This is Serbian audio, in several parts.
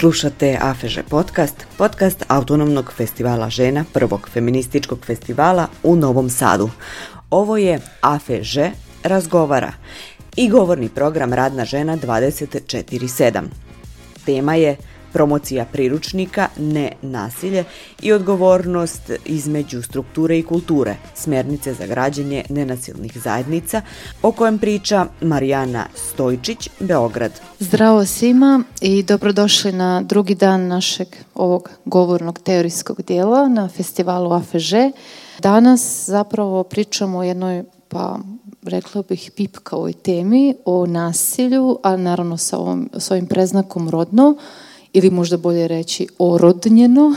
Slušate AFŽ podcast, podcast Autonomnog festivala žena, prvog feminističkog festivala u Novom Sadu. Ovo je AFŽ razgovara i govorni program Radna žena 24-7. Tema je promocija priručnika, ne nasilje i odgovornost između strukture i kulture, smernice za građenje nenasilnih zajednica, o kojem priča Marijana Stojčić, Beograd. Zdravo svima i dobrodošli na drugi dan našeg ovog govornog teorijskog dijela na festivalu AFŽ. Danas zapravo pričamo o jednoj pa rekla bih pipkavoj temi o nasilju, a naravno sa, ovom, sa ovim preznakom rodno, ili možda bolje reći orodnjeno,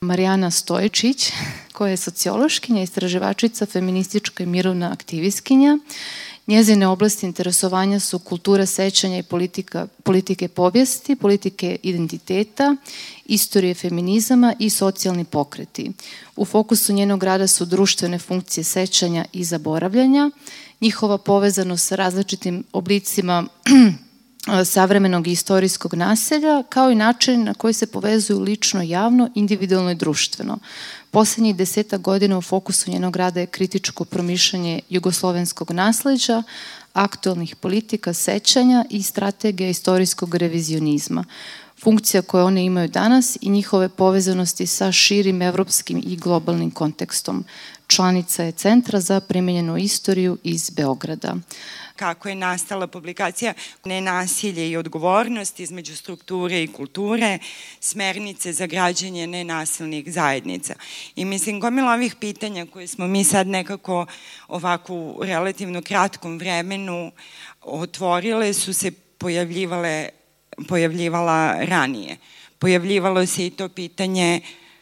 Marijana Stojčić, koja je sociološkinja, istraživačica, feministička i mirovna aktivistkinja. Njezine oblasti interesovanja su kultura sećanja i politika, politike povijesti, politike identiteta, istorije feminizama i socijalni pokreti. U fokusu njenog rada su društvene funkcije sećanja i zaboravljanja, njihova povezanost sa različitim oblicima savremenog istorijskog naselja, kao i način na koji se povezuju lično, javno, individualno i društveno. Poslednjih deseta godina u fokusu njenog rada je kritičko promišljanje jugoslovenskog nasleđa, aktualnih politika, sećanja i strategija istorijskog revizionizma funkcija koje one imaju danas i njihove povezanosti sa širim evropskim i globalnim kontekstom. Članica je Centra za primenjenu istoriju iz Beograda kako je nastala publikacija Nenasilje i odgovornost između strukture i kulture, smernice za građanje nenasilnih zajednica. I mislim, gomila ovih pitanja koje smo mi sad nekako ovako u relativno kratkom vremenu otvorile su se pojavljivale, pojavljivala ranije. Pojavljivalo se i to pitanje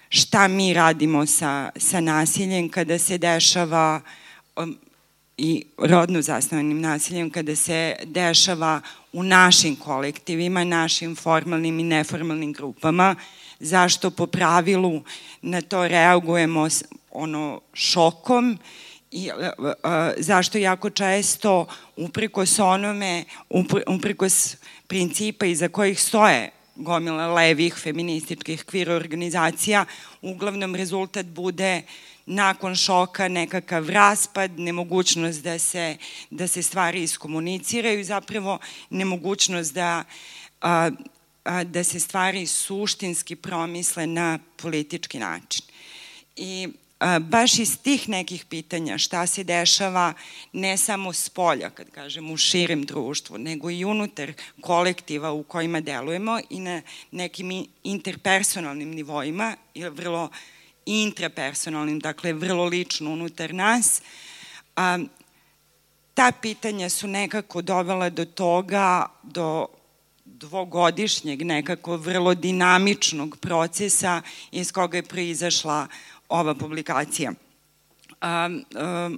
šta mi radimo sa, sa nasiljem kada se dešava um, i rodno zasnovanim nasiljem kada se dešava u našim kolektivima, našim formalnim i neformalnim grupama, zašto po pravilu na to reagujemo ono šokom i a, zašto jako često uprikos onome, uprikos principa iza kojih stoje gomila levih feminističkih kvir organizacija, uglavnom rezultat bude nakon šoka nekakav raspad, nemogućnost da se, da se stvari iskomuniciraju zapravo nemogućnost da, a, a, da se stvari suštinski promisle na politički način. I baš iz tih nekih pitanja šta se dešava ne samo s polja, kad kažem u širem društvu, nego i unutar kolektiva u kojima delujemo i na nekim interpersonalnim nivoima, vrlo intrapersonalnim, dakle vrlo lično unutar nas, a, ta pitanja su nekako dovela do toga, do dvogodišnjeg nekako vrlo dinamičnog procesa iz koga je proizašla ova publikacija. A, a,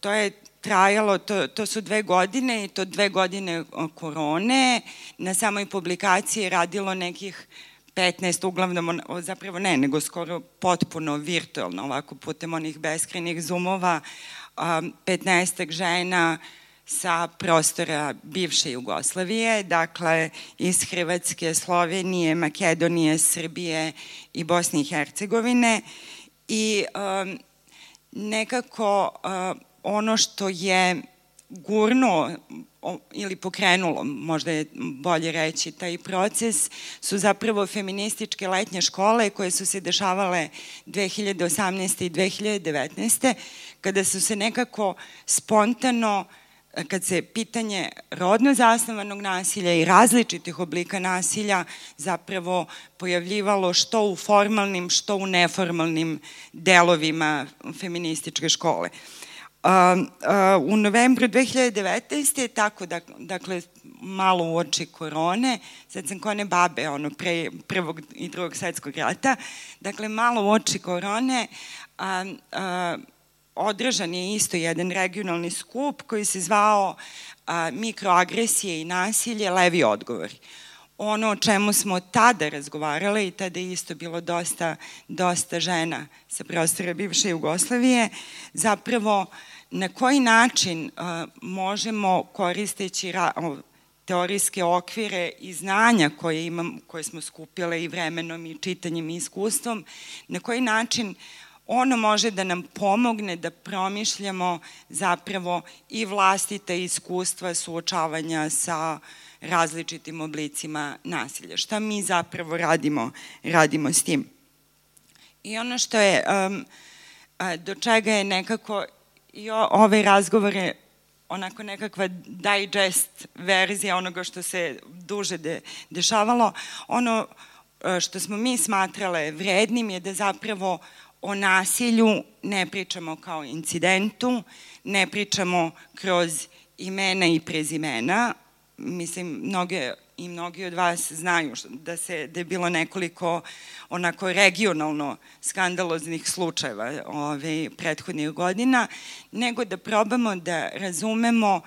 to je trajalo, to, to su dve godine i to dve godine korone. Na samoj publikaciji je radilo nekih 15, uglavnom, zapravo ne, nego skoro potpuno virtualno, ovako putem onih beskrajnih zoomova, 15 žena sa prostora bivše Jugoslavije, dakle iz Hrvatske, Slovenije, Makedonije, Srbije i Bosne i Hercegovine i um, nekako uh, ono što je gurno ili pokrenulo, možda je bolje reći, taj proces su zapravo feminističke letnje škole koje su se dešavale 2018. i 2019. kada su se nekako spontano kad se pitanje rodno zasnovanog nasilja i različitih oblika nasilja zapravo pojavljivalo što u formalnim, što u neformalnim delovima feminističke škole. U novembru 2019. tako, da, dakle, malo u oči korone, sad sam kone babe, ono, pre prvog i drugog svetskog rata, dakle, malo u oči korone, a, a, održan je isto jedan regionalni skup koji se zvao mikroagresije i nasilje, levi odgovori. Ono o čemu smo tada razgovarale i tada je isto bilo dosta, dosta žena sa prostora bivše Jugoslavije, zapravo na koji način možemo koristeći teorijske okvire i znanja koje, imam, koje smo skupile i vremenom i čitanjem i iskustvom, na koji način ono može da nam pomogne da promišljamo zapravo i vlastita iskustva suočavanja sa različitim oblicima nasilja. Šta mi zapravo radimo, radimo s tim? I ono što je, um, do čega je nekako i ove razgovore onako nekakva digest verzija onoga što se duže de, dešavalo, ono što smo mi smatrale vrednim je da zapravo o nasilju ne pričamo kao incidentu, ne pričamo kroz imena i prezimena. Mislim, mnoge i mnogi od vas znaju da se da je bilo nekoliko onako regionalno skandaloznih slučajeva ove prethodnih godina, nego da probamo da razumemo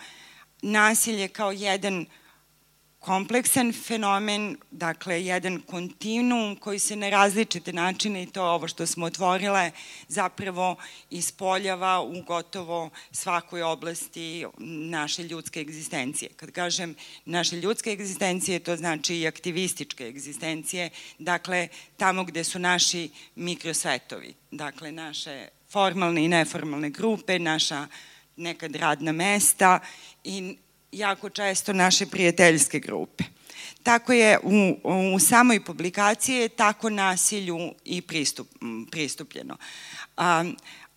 nasilje kao jedan kompleksan fenomen, dakle jedan kontinuum koji se na različite načine i to ovo što smo otvorile zapravo ispoljava u gotovo svakoj oblasti naše ljudske egzistencije. Kad kažem naše ljudske egzistencije, to znači i aktivističke egzistencije, dakle tamo gde su naši mikrosvetovi, dakle naše formalne i neformalne grupe, naša nekad radna mesta i jako često naše prijateljske grupe. Tako je u, u samoj publikaciji tako nasilju i pristup, pristupljeno. A,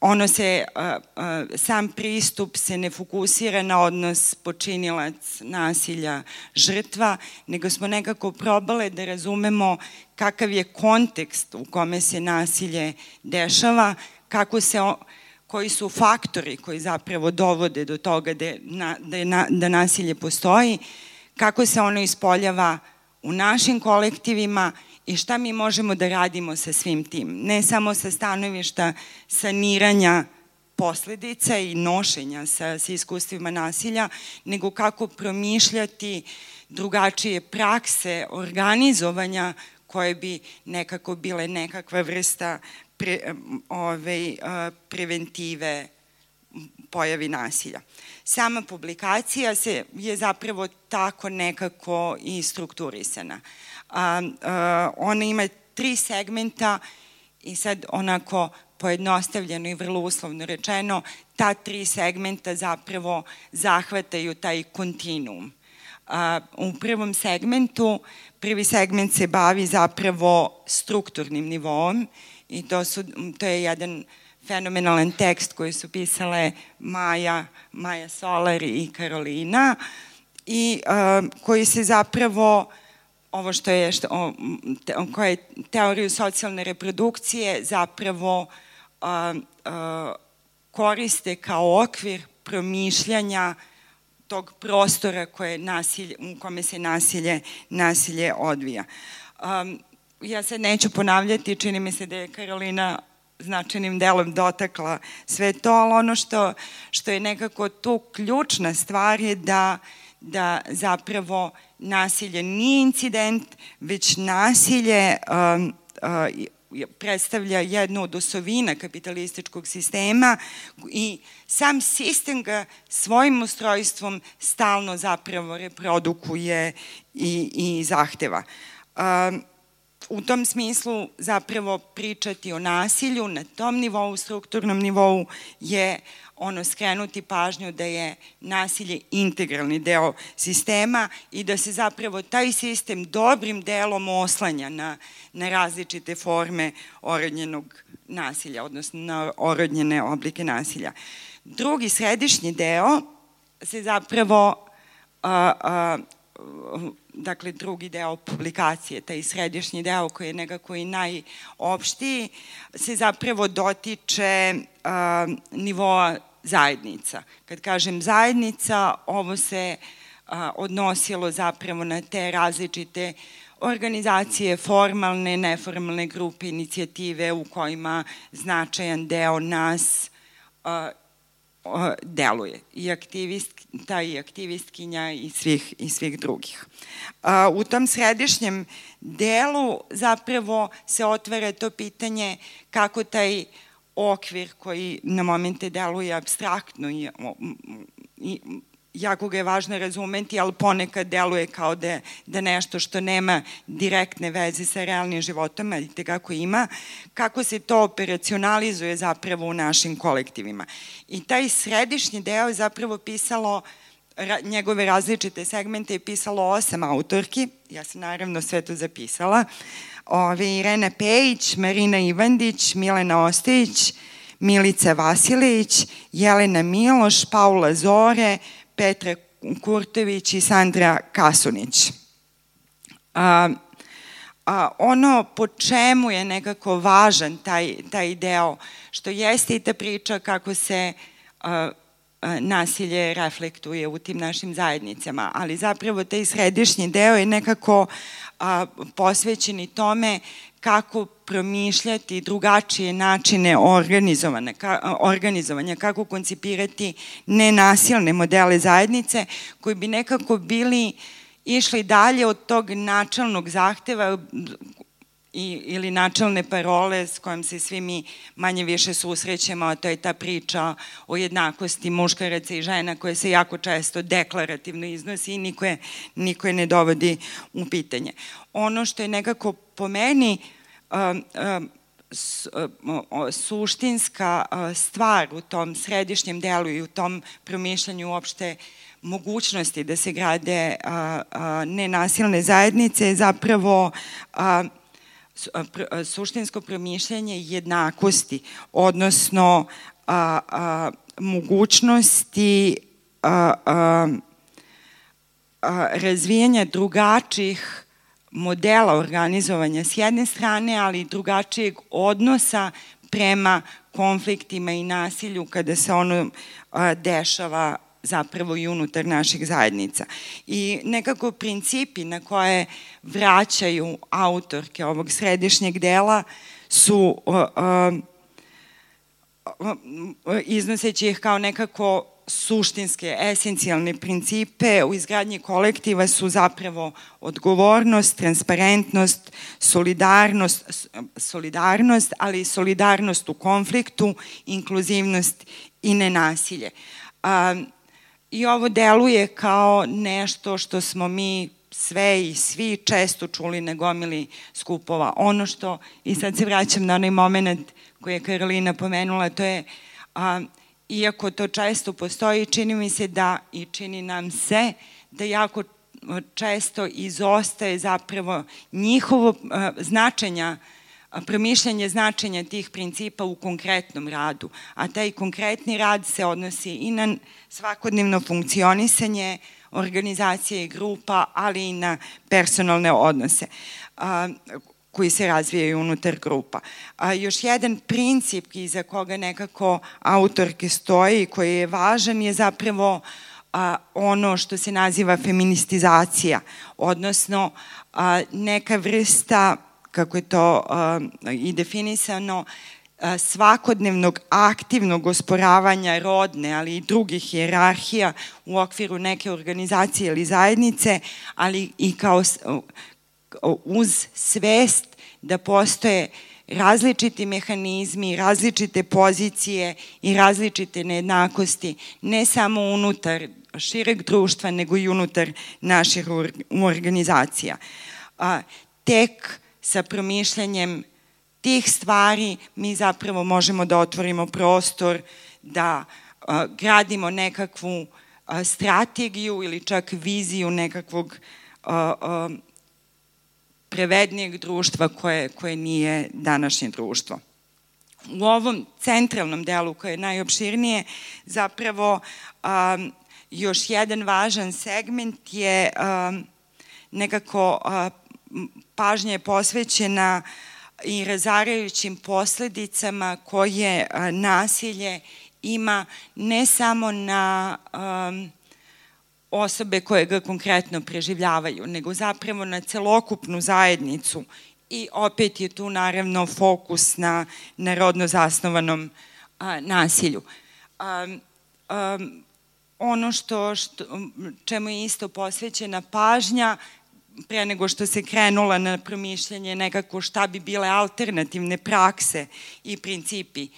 ono se, a, a, sam pristup se ne fokusira na odnos počinilac nasilja žrtva, nego smo nekako probale da razumemo kakav je kontekst u kome se nasilje dešava, kako se koji su faktori koji zapravo dovode do toga da, na, da, je na, da nasilje postoji, kako se ono ispoljava u našim kolektivima i šta mi možemo da radimo sa svim tim. Ne samo sa stanovišta saniranja posledica i nošenja sa, sa iskustvima nasilja, nego kako promišljati drugačije prakse organizovanja koje bi nekako bile nekakva vrsta pre, ove, preventive pojavi nasilja. Sama publikacija se, je zapravo tako nekako i strukturisana. A, a, ona ima tri segmenta i sad onako pojednostavljeno i vrlo uslovno rečeno, ta tri segmenta zapravo zahvataju taj kontinuum. A, u prvom segmentu, prvi segment se bavi zapravo strukturnim nivom i to, su, to je jedan fenomenalan tekst koji su pisale Maja, Maja Solar i Karolina i uh, koji se zapravo ovo što je što, o, te, koje je teoriju socijalne reprodukcije zapravo uh, uh, koriste kao okvir promišljanja tog prostora koje nasilje, u kome se nasilje, nasilje odvija. Um, ja se neću ponavljati, čini mi se da je Karolina značajnim delom dotakla sve to, ali ono što, što je nekako tu ključna stvar je da, da zapravo nasilje nije incident, već nasilje um, predstavlja jednu od osovina kapitalističkog sistema i sam sistem ga svojim ustrojstvom stalno zapravo reprodukuje i, i zahteva. U tom smislu zapravo pričati o nasilju na tom nivou, strukturnom nivou je ono skrenuti pažnju da je nasilje integralni deo sistema i da se zapravo taj sistem dobrim delom oslanja na, na različite forme orodnjenog nasilja, odnosno na orodnjene oblike nasilja. Drugi središnji deo se zapravo a, a, dakle drugi deo publikacije, taj središnji deo koji je nekako i najopštiji, se zapravo dotiče a, nivoa zajednica. Kad kažem zajednica, ovo se a, odnosilo zapravo na te različite organizacije, formalne, neformalne grupe, inicijative u kojima značajan deo nas a, deluje i aktivista i aktivistkinja i svih, i svih drugih. U tom središnjem delu zapravo se otvara to pitanje kako taj okvir koji na momente deluje abstraktno i, i jako ga je važno razumeti, ali ponekad deluje kao da, da nešto što nema direktne veze sa realnim životom, ali te kako ima, kako se to operacionalizuje zapravo u našim kolektivima. I taj središnji deo je zapravo pisalo njegove različite segmente je pisalo osam autorki, ja sam naravno sve to zapisala, Ove, Irena Pejić, Marina Ivandić, Milena Ostojić, Milica Vasilić, Jelena Miloš, Paula Zore, Petra Kurtović i Sandra Kasunić. A, a, ono po čemu je nekako važan taj, taj deo, što jeste i ta priča kako se a, nasilje reflektuje u tim našim zajednicama, ali zapravo taj središnji deo je nekako a, posvećeni tome kako promišljati drugačije načine organizovane, ka, organizovanja, kako koncipirati nenasilne modele zajednice koji bi nekako bili išli dalje od tog načalnog zahteva i, ili načalne parole s kojom se svi mi manje više susrećemo, a to je ta priča o jednakosti muškaraca i žena koja se jako često deklarativno iznosi i niko je, niko je ne dovodi u pitanje. Ono što je nekako po meni um, um, suštinska stvar u tom središnjem delu i u tom promišljanju uopšte mogućnosti da se grade a, a, nenasilne zajednice je zapravo suštinsko promišljanje jednakosti, odnosno a, a, mogućnosti a, a, razvijanja drugačijih modela organizovanja s jedne strane, ali i drugačijeg odnosa prema konfliktima i nasilju kada se ono a, dešava zapravo i unutar naših zajednica. I nekako principi na koje vraćaju autorke ovog središnjeg dela su iznoseći ih kao nekako suštinske, esencijalne principe u izgradnji kolektiva su zapravo odgovornost, transparentnost, solidarnost, solidarnost, ali i solidarnost u konfliktu, inkluzivnost i nenasilje. I ovo deluje kao nešto što smo mi sve i svi često čuli na gomili skupova. Ono što, i sad se vraćam na onaj moment koji je Karolina pomenula, to je, a, iako to često postoji, čini mi se da, i čini nam se, da jako često izostaje zapravo njihovo a, značenja promišljanje značenja tih principa u konkretnom radu, a taj konkretni rad se odnosi i na svakodnevno funkcionisanje organizacije i grupa, ali i na personalne odnose koji se razvijaju unutar grupa. A, još jedan princip iza koga nekako autorke stoji i koji je važan je zapravo a, ono što se naziva feministizacija, odnosno a, neka vrsta kako je to i definisano, svakodnevnog aktivnog osporavanja rodne, ali i drugih hjerarhija u okviru neke organizacije ili zajednice, ali i kao uz svest da postoje različiti mehanizmi, različite pozicije i različite nejednakosti, ne samo unutar šireg društva, nego i unutar naših organizacija. Tek sa promišljanjem tih stvari mi zapravo možemo da otvorimo prostor da gradimo nekakvu strategiju ili čak viziju nekakvog prevednijeg društva koje, koje nije današnje društvo. U ovom centralnom delu koje je najopširnije zapravo još jedan važan segment je nekako pažnja je posvećena i razarajućim posledicama koje nasilje ima ne samo na um, osobe koje ga konkretno preživljavaju, nego zapravo na celokupnu zajednicu i opet je tu naravno fokus na narodno zasnovanom a, nasilju. Um, um, ono što, što, čemu je isto posvećena pažnja pre nego što se krenula na promišljanje nekako šta bi bile alternativne prakse i principi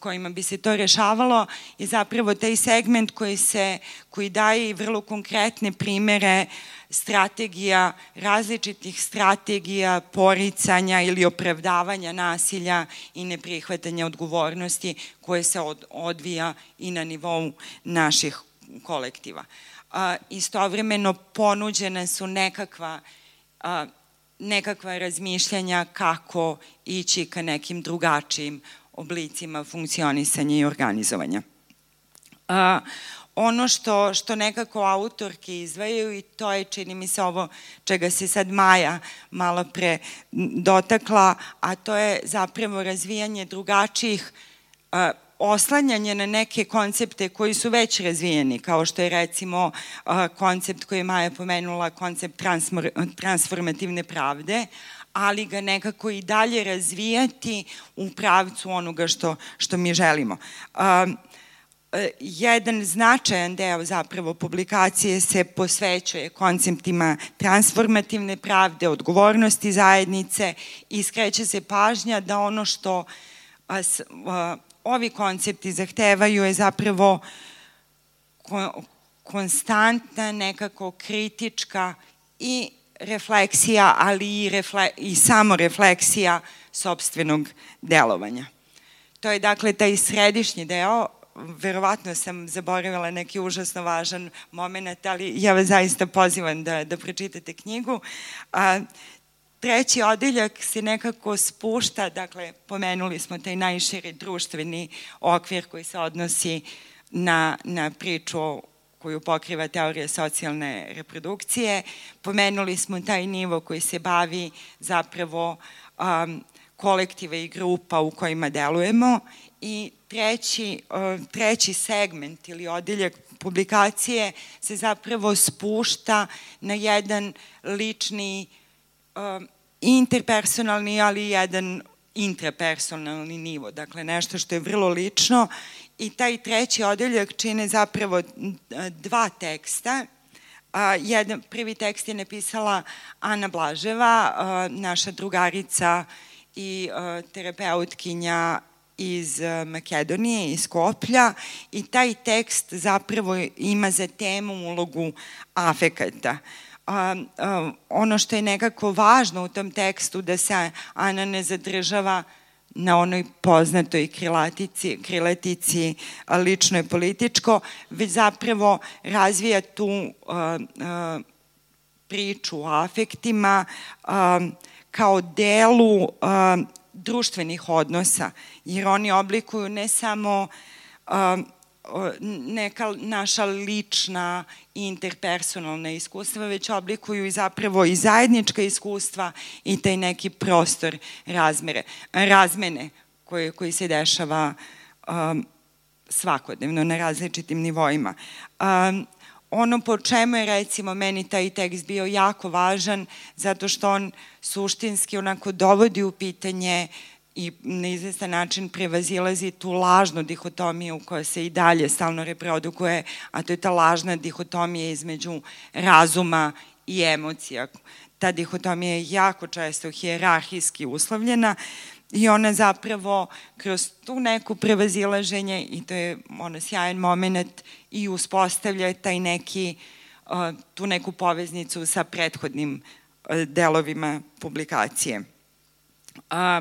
kojima bi se to rešavalo je zapravo taj segment koji, se, koji daje vrlo konkretne primere strategija, različitih strategija poricanja ili opravdavanja nasilja i neprihvatanja odgovornosti koje se od, odvija i na nivou naših kolektiva. A, istovremeno ponuđene su nekakva a, nekakva razmišljanja kako ići ka nekim drugačijim oblicima funkcionisanja i organizovanja. A, ono što, što nekako autorke izvajaju i to je, čini mi se, ovo čega se sad Maja malo pre dotakla, a to je zapravo razvijanje drugačijih oslanjanje na neke koncepte koji su već razvijeni, kao što je recimo koncept koji je Maja pomenula, koncept transformativne pravde, ali ga nekako i dalje razvijati u pravcu onoga što, što mi želimo. jedan značajan deo zapravo publikacije se posvećuje konceptima transformativne pravde, odgovornosti zajednice i skreće se pažnja da ono što ovi koncepti zahtevaju je zapravo konstantna nekako kritička i refleksija, ali i, refle, i samorefleksija sobstvenog delovanja. To je dakle taj središnji deo, verovatno sam zaboravila neki užasno važan moment, ali ja vas zaista pozivam da, da pročitate knjigu. A, Treći odeljak se nekako spušta, dakle, pomenuli smo taj najširi društveni okvir koji se odnosi na, na priču koju pokriva teorija socijalne reprodukcije. Pomenuli smo taj nivo koji se bavi zapravo um, kolektive i grupa u kojima delujemo i treći, uh, treći segment ili odeljak publikacije se zapravo spušta na jedan lični um, interpersonalni, ali jedan intrapersonalni nivo, dakle nešto što je vrlo lično i taj treći odeljak čine zapravo dva teksta. A, jedan, prvi tekst je napisala Ana Blaževa, naša drugarica i terapeutkinja iz Makedonije, iz Koplja i taj tekst zapravo ima za temu ulogu afekata. Ono što je nekako važno u tom tekstu da se Ana ne zadržava na onoj poznatoj krilatici, krilatici lično i političko, već zapravo razvija tu priču o afektima kao delu društvenih odnosa, jer oni oblikuju ne samo neka naša lična i interpersonalna iskustva, već oblikuju i zapravo i zajednička iskustva i taj neki prostor razmere, razmene koji, koji se dešava um, svakodnevno na različitim nivoima. Um, ono po čemu je recimo meni taj tekst bio jako važan zato što on suštinski onako dovodi u pitanje i na izvestan način prevazilazi tu lažnu dihotomiju koja se i dalje stalno reprodukuje, a to je ta lažna dihotomija između razuma i emocija. Ta dihotomija je jako često hijerarhijski uslovljena i ona zapravo kroz tu neku prevazilaženje i to je ono sjajan moment i uspostavlja taj neki tu neku poveznicu sa prethodnim delovima publikacije. A,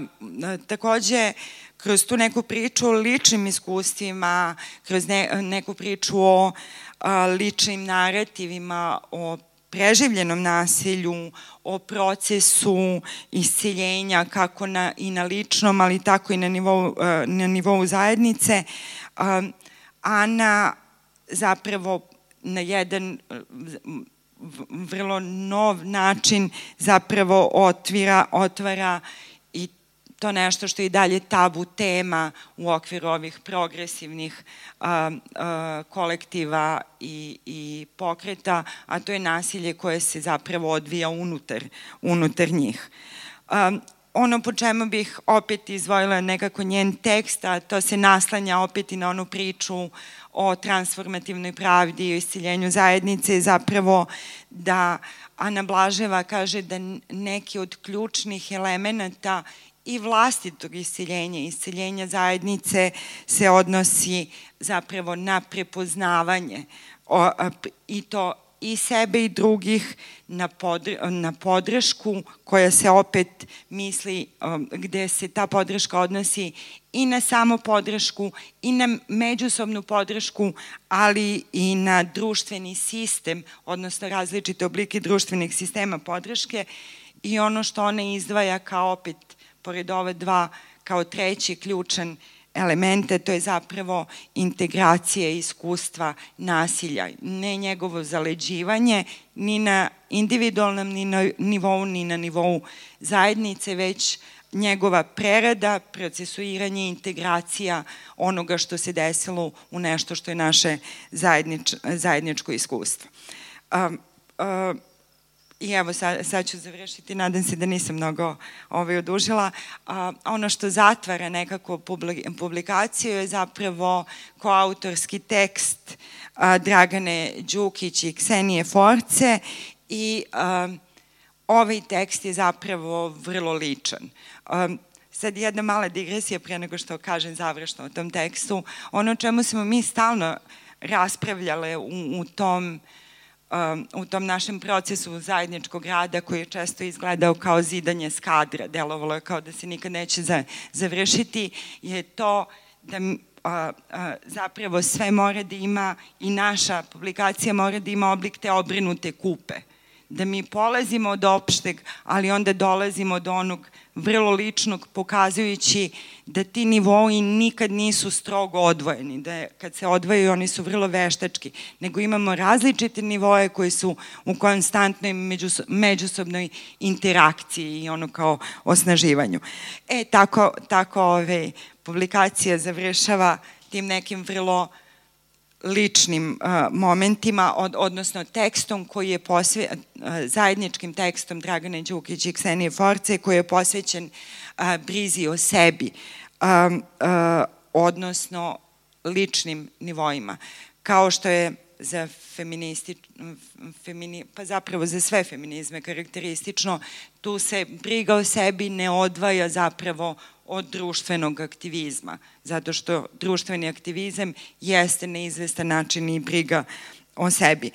takođe, kroz tu neku priču o ličnim iskustvima, kroz ne, neku priču o a, ličnim narativima, o preživljenom nasilju, o procesu isceljenja kako na, i na ličnom, ali tako i na nivou, na nivou zajednice, a, Ana zapravo na jedan vrlo nov način zapravo otvira, otvara to nešto što je i dalje tabu tema u okviru ovih progresivnih a, a, kolektiva i, i pokreta, a to je nasilje koje se zapravo odvija unutar, unutar njih. A, ono po čemu bih opet izvojila nekako njen tekst, a to se naslanja opet i na onu priču o transformativnoj pravdi i o isciljenju zajednice, je zapravo da Ana Blaževa kaže da neki od ključnih elemenata i vlastitog isceljenja. Isceljenja zajednice se odnosi zapravo na prepoznavanje i to i sebe i drugih na, podr na podršku koja se opet misli um, gde se ta podrška odnosi i na samo podršku i na međusobnu podršku, ali i na društveni sistem, odnosno različite oblike društvenih sistema podrške i ono što ona izdvaja kao opet, pored ove dva, kao treći ključan elemente, to je zapravo integracija iskustva nasilja, ne njegovo zaleđivanje ni na individualnom ni na nivou, ni na nivou zajednice, već njegova prerada, procesuiranje, integracija onoga što se desilo u nešto što je naše zajednič, zajedničko iskustvo. Um, uh, I evo, sad, sad ću završiti, nadam se da nisam mnogo ovaj, odužila. A, ono što zatvara nekako publikaciju je zapravo koautorski tekst a, Dragane Đukić i Ksenije Force i a, ovaj tekst je zapravo vrlo ličan. A, sad jedna mala digresija pre nego što kažem završno o tom tekstu. Ono čemu smo mi stalno raspravljale u, u tom Um, u tom našem procesu zajedničkog rada koji je često izgledao kao zidanje skadra, delovalo je kao da se nikad neće za, završiti, je to da zapravo sve mora da ima i naša publikacija mora da ima oblik te obrinute kupe da mi polazimo od opšteg, ali onda dolazimo do onog vrlo ličnog, pokazujući da ti nivoi nikad nisu strogo odvojeni, da je, kad se odvojaju oni su vrlo veštački, nego imamo različite nivoje koji su u konstantnoj međus, međusobnoj interakciji i ono kao osnaživanju. E, tako, tako ove publikacija završava tim nekim vrlo uh, ličnim uh, momentima, od, odnosno tekstom koji je posve, uh, zajedničkim tekstom Dragane Đukić i Ksenije Force, koji je posvećen uh, brizi o sebi, um, uh, odnosno ličnim nivoima. Kao što je za feministi, femini, pa zapravo za sve feminizme karakteristično, tu se briga o sebi ne odvaja zapravo od društvenog aktivizma, zato što društveni aktivizam jeste na izvestan način i briga o sebi.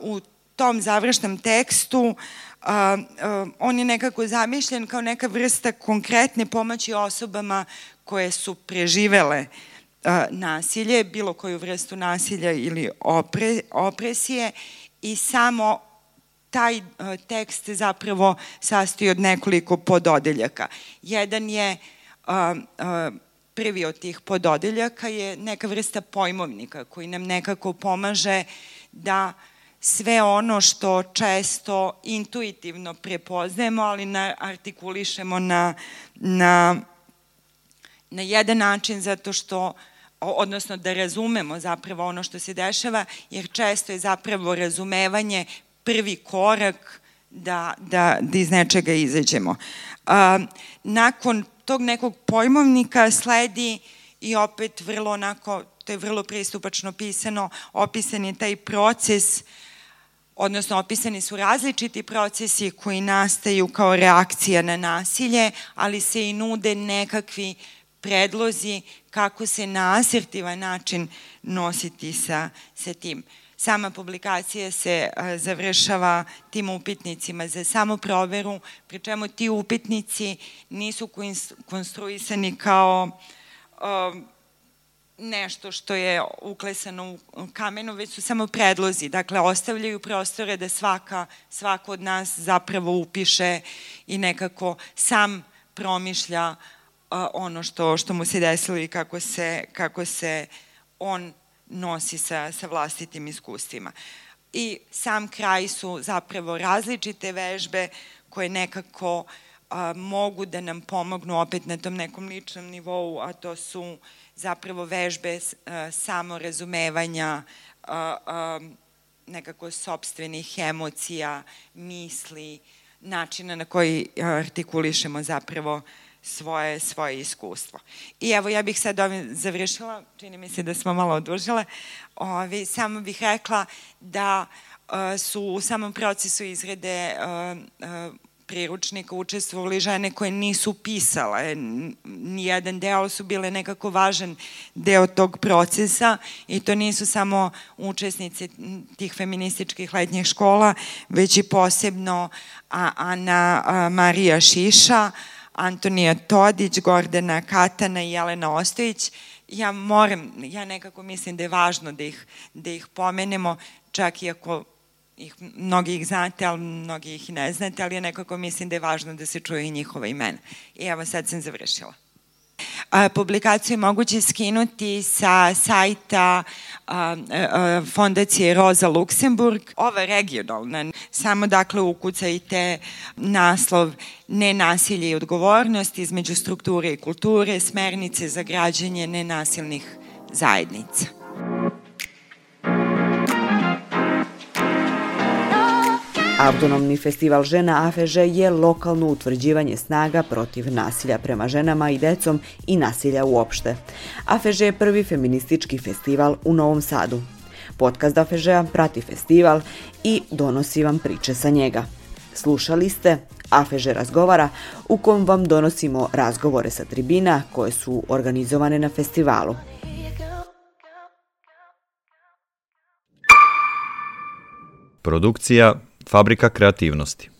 U tom završnom tekstu on je nekako zamišljen kao neka vrsta konkretne pomoći osobama koje su preživele nasilje, bilo koju vrstu nasilja ili opre, opresije i samo taj tekst zapravo sastoji od nekoliko pododeljaka. Jedan je a, prvi od tih pododeljaka je neka vrsta pojmovnika koji nam nekako pomaže da sve ono što često intuitivno prepoznajemo, ali na, artikulišemo na, na, na jedan način zato što odnosno da razumemo zapravo ono što se dešava, jer često je zapravo razumevanje prvi korak da, da, da iz nečega izađemo. A, nakon tog nekog pojmovnika sledi i opet vrlo onako, to je vrlo pristupačno pisano, opisan je taj proces, odnosno opisani su različiti procesi koji nastaju kao reakcija na nasilje, ali se i nude nekakvi predlozi kako se na asertivan način nositi sa, sa tim. Sama publikacija se završava tim upitnicima za samo proveru, pri čemu ti upitnici nisu konstruisani kao nešto što je uklesano u kamenu, već su samo predlozi. Dakle, ostavljaju prostore da svaka, svako od nas zapravo upiše i nekako sam promišlja ono što, što mu se desilo i kako se, kako se on nosi sa, sa vlastitim iskustvima. I sam kraj su zapravo različite vežbe koje nekako a, mogu da nam pomognu opet na tom nekom ličnom nivou, a to su zapravo vežbe a, samorazumevanja, a, a, nekako sobstvenih emocija, misli, načina na koji artikulišemo zapravo svoje, svoje iskustvo. I evo, ja bih sad ovim završila, čini mi se da smo malo odužile, Ovi, samo bih rekla da uh, su u samom procesu izrede uh, uh, priručnika učestvovali žene koje nisu pisale. Nijedan deo su bile nekako važan deo tog procesa i to nisu samo učesnici tih feminističkih letnjih škola, već i posebno Ana Marija Šiša, Antonija Todić, Gordana Katana i Jelena Ostojić. Ja moram, ja nekako mislim da je važno da ih, da ih pomenemo, čak i ako ih, mnogi ih znate, ali mnogi ih ne znate, ali ja nekako mislim da je važno da se čuje i njihova imena. I evo sad sam završila. Publikaciju je moguće skinuti sa sajta a, a, fondacije Roza Luksemburg. Ova regionalna, samo dakle ukucajte naslov Nenasilje i odgovornost između strukture i kulture, smernice za građanje nenasilnih zajednica. Autonomni festival žena AFŽ je lokalno utvrđivanje snaga protiv nasilja prema ženama i decom i nasilja uopšte. AFŽ je prvi feministički festival u Novom Sadu. Podcast AFŽ-a prati festival i donosi vam priče sa njega. Slušali ste AFŽ razgovara u kom vam donosimo razgovore sa tribina koje su organizovane na festivalu. Produkcija Fabrika kreativnosti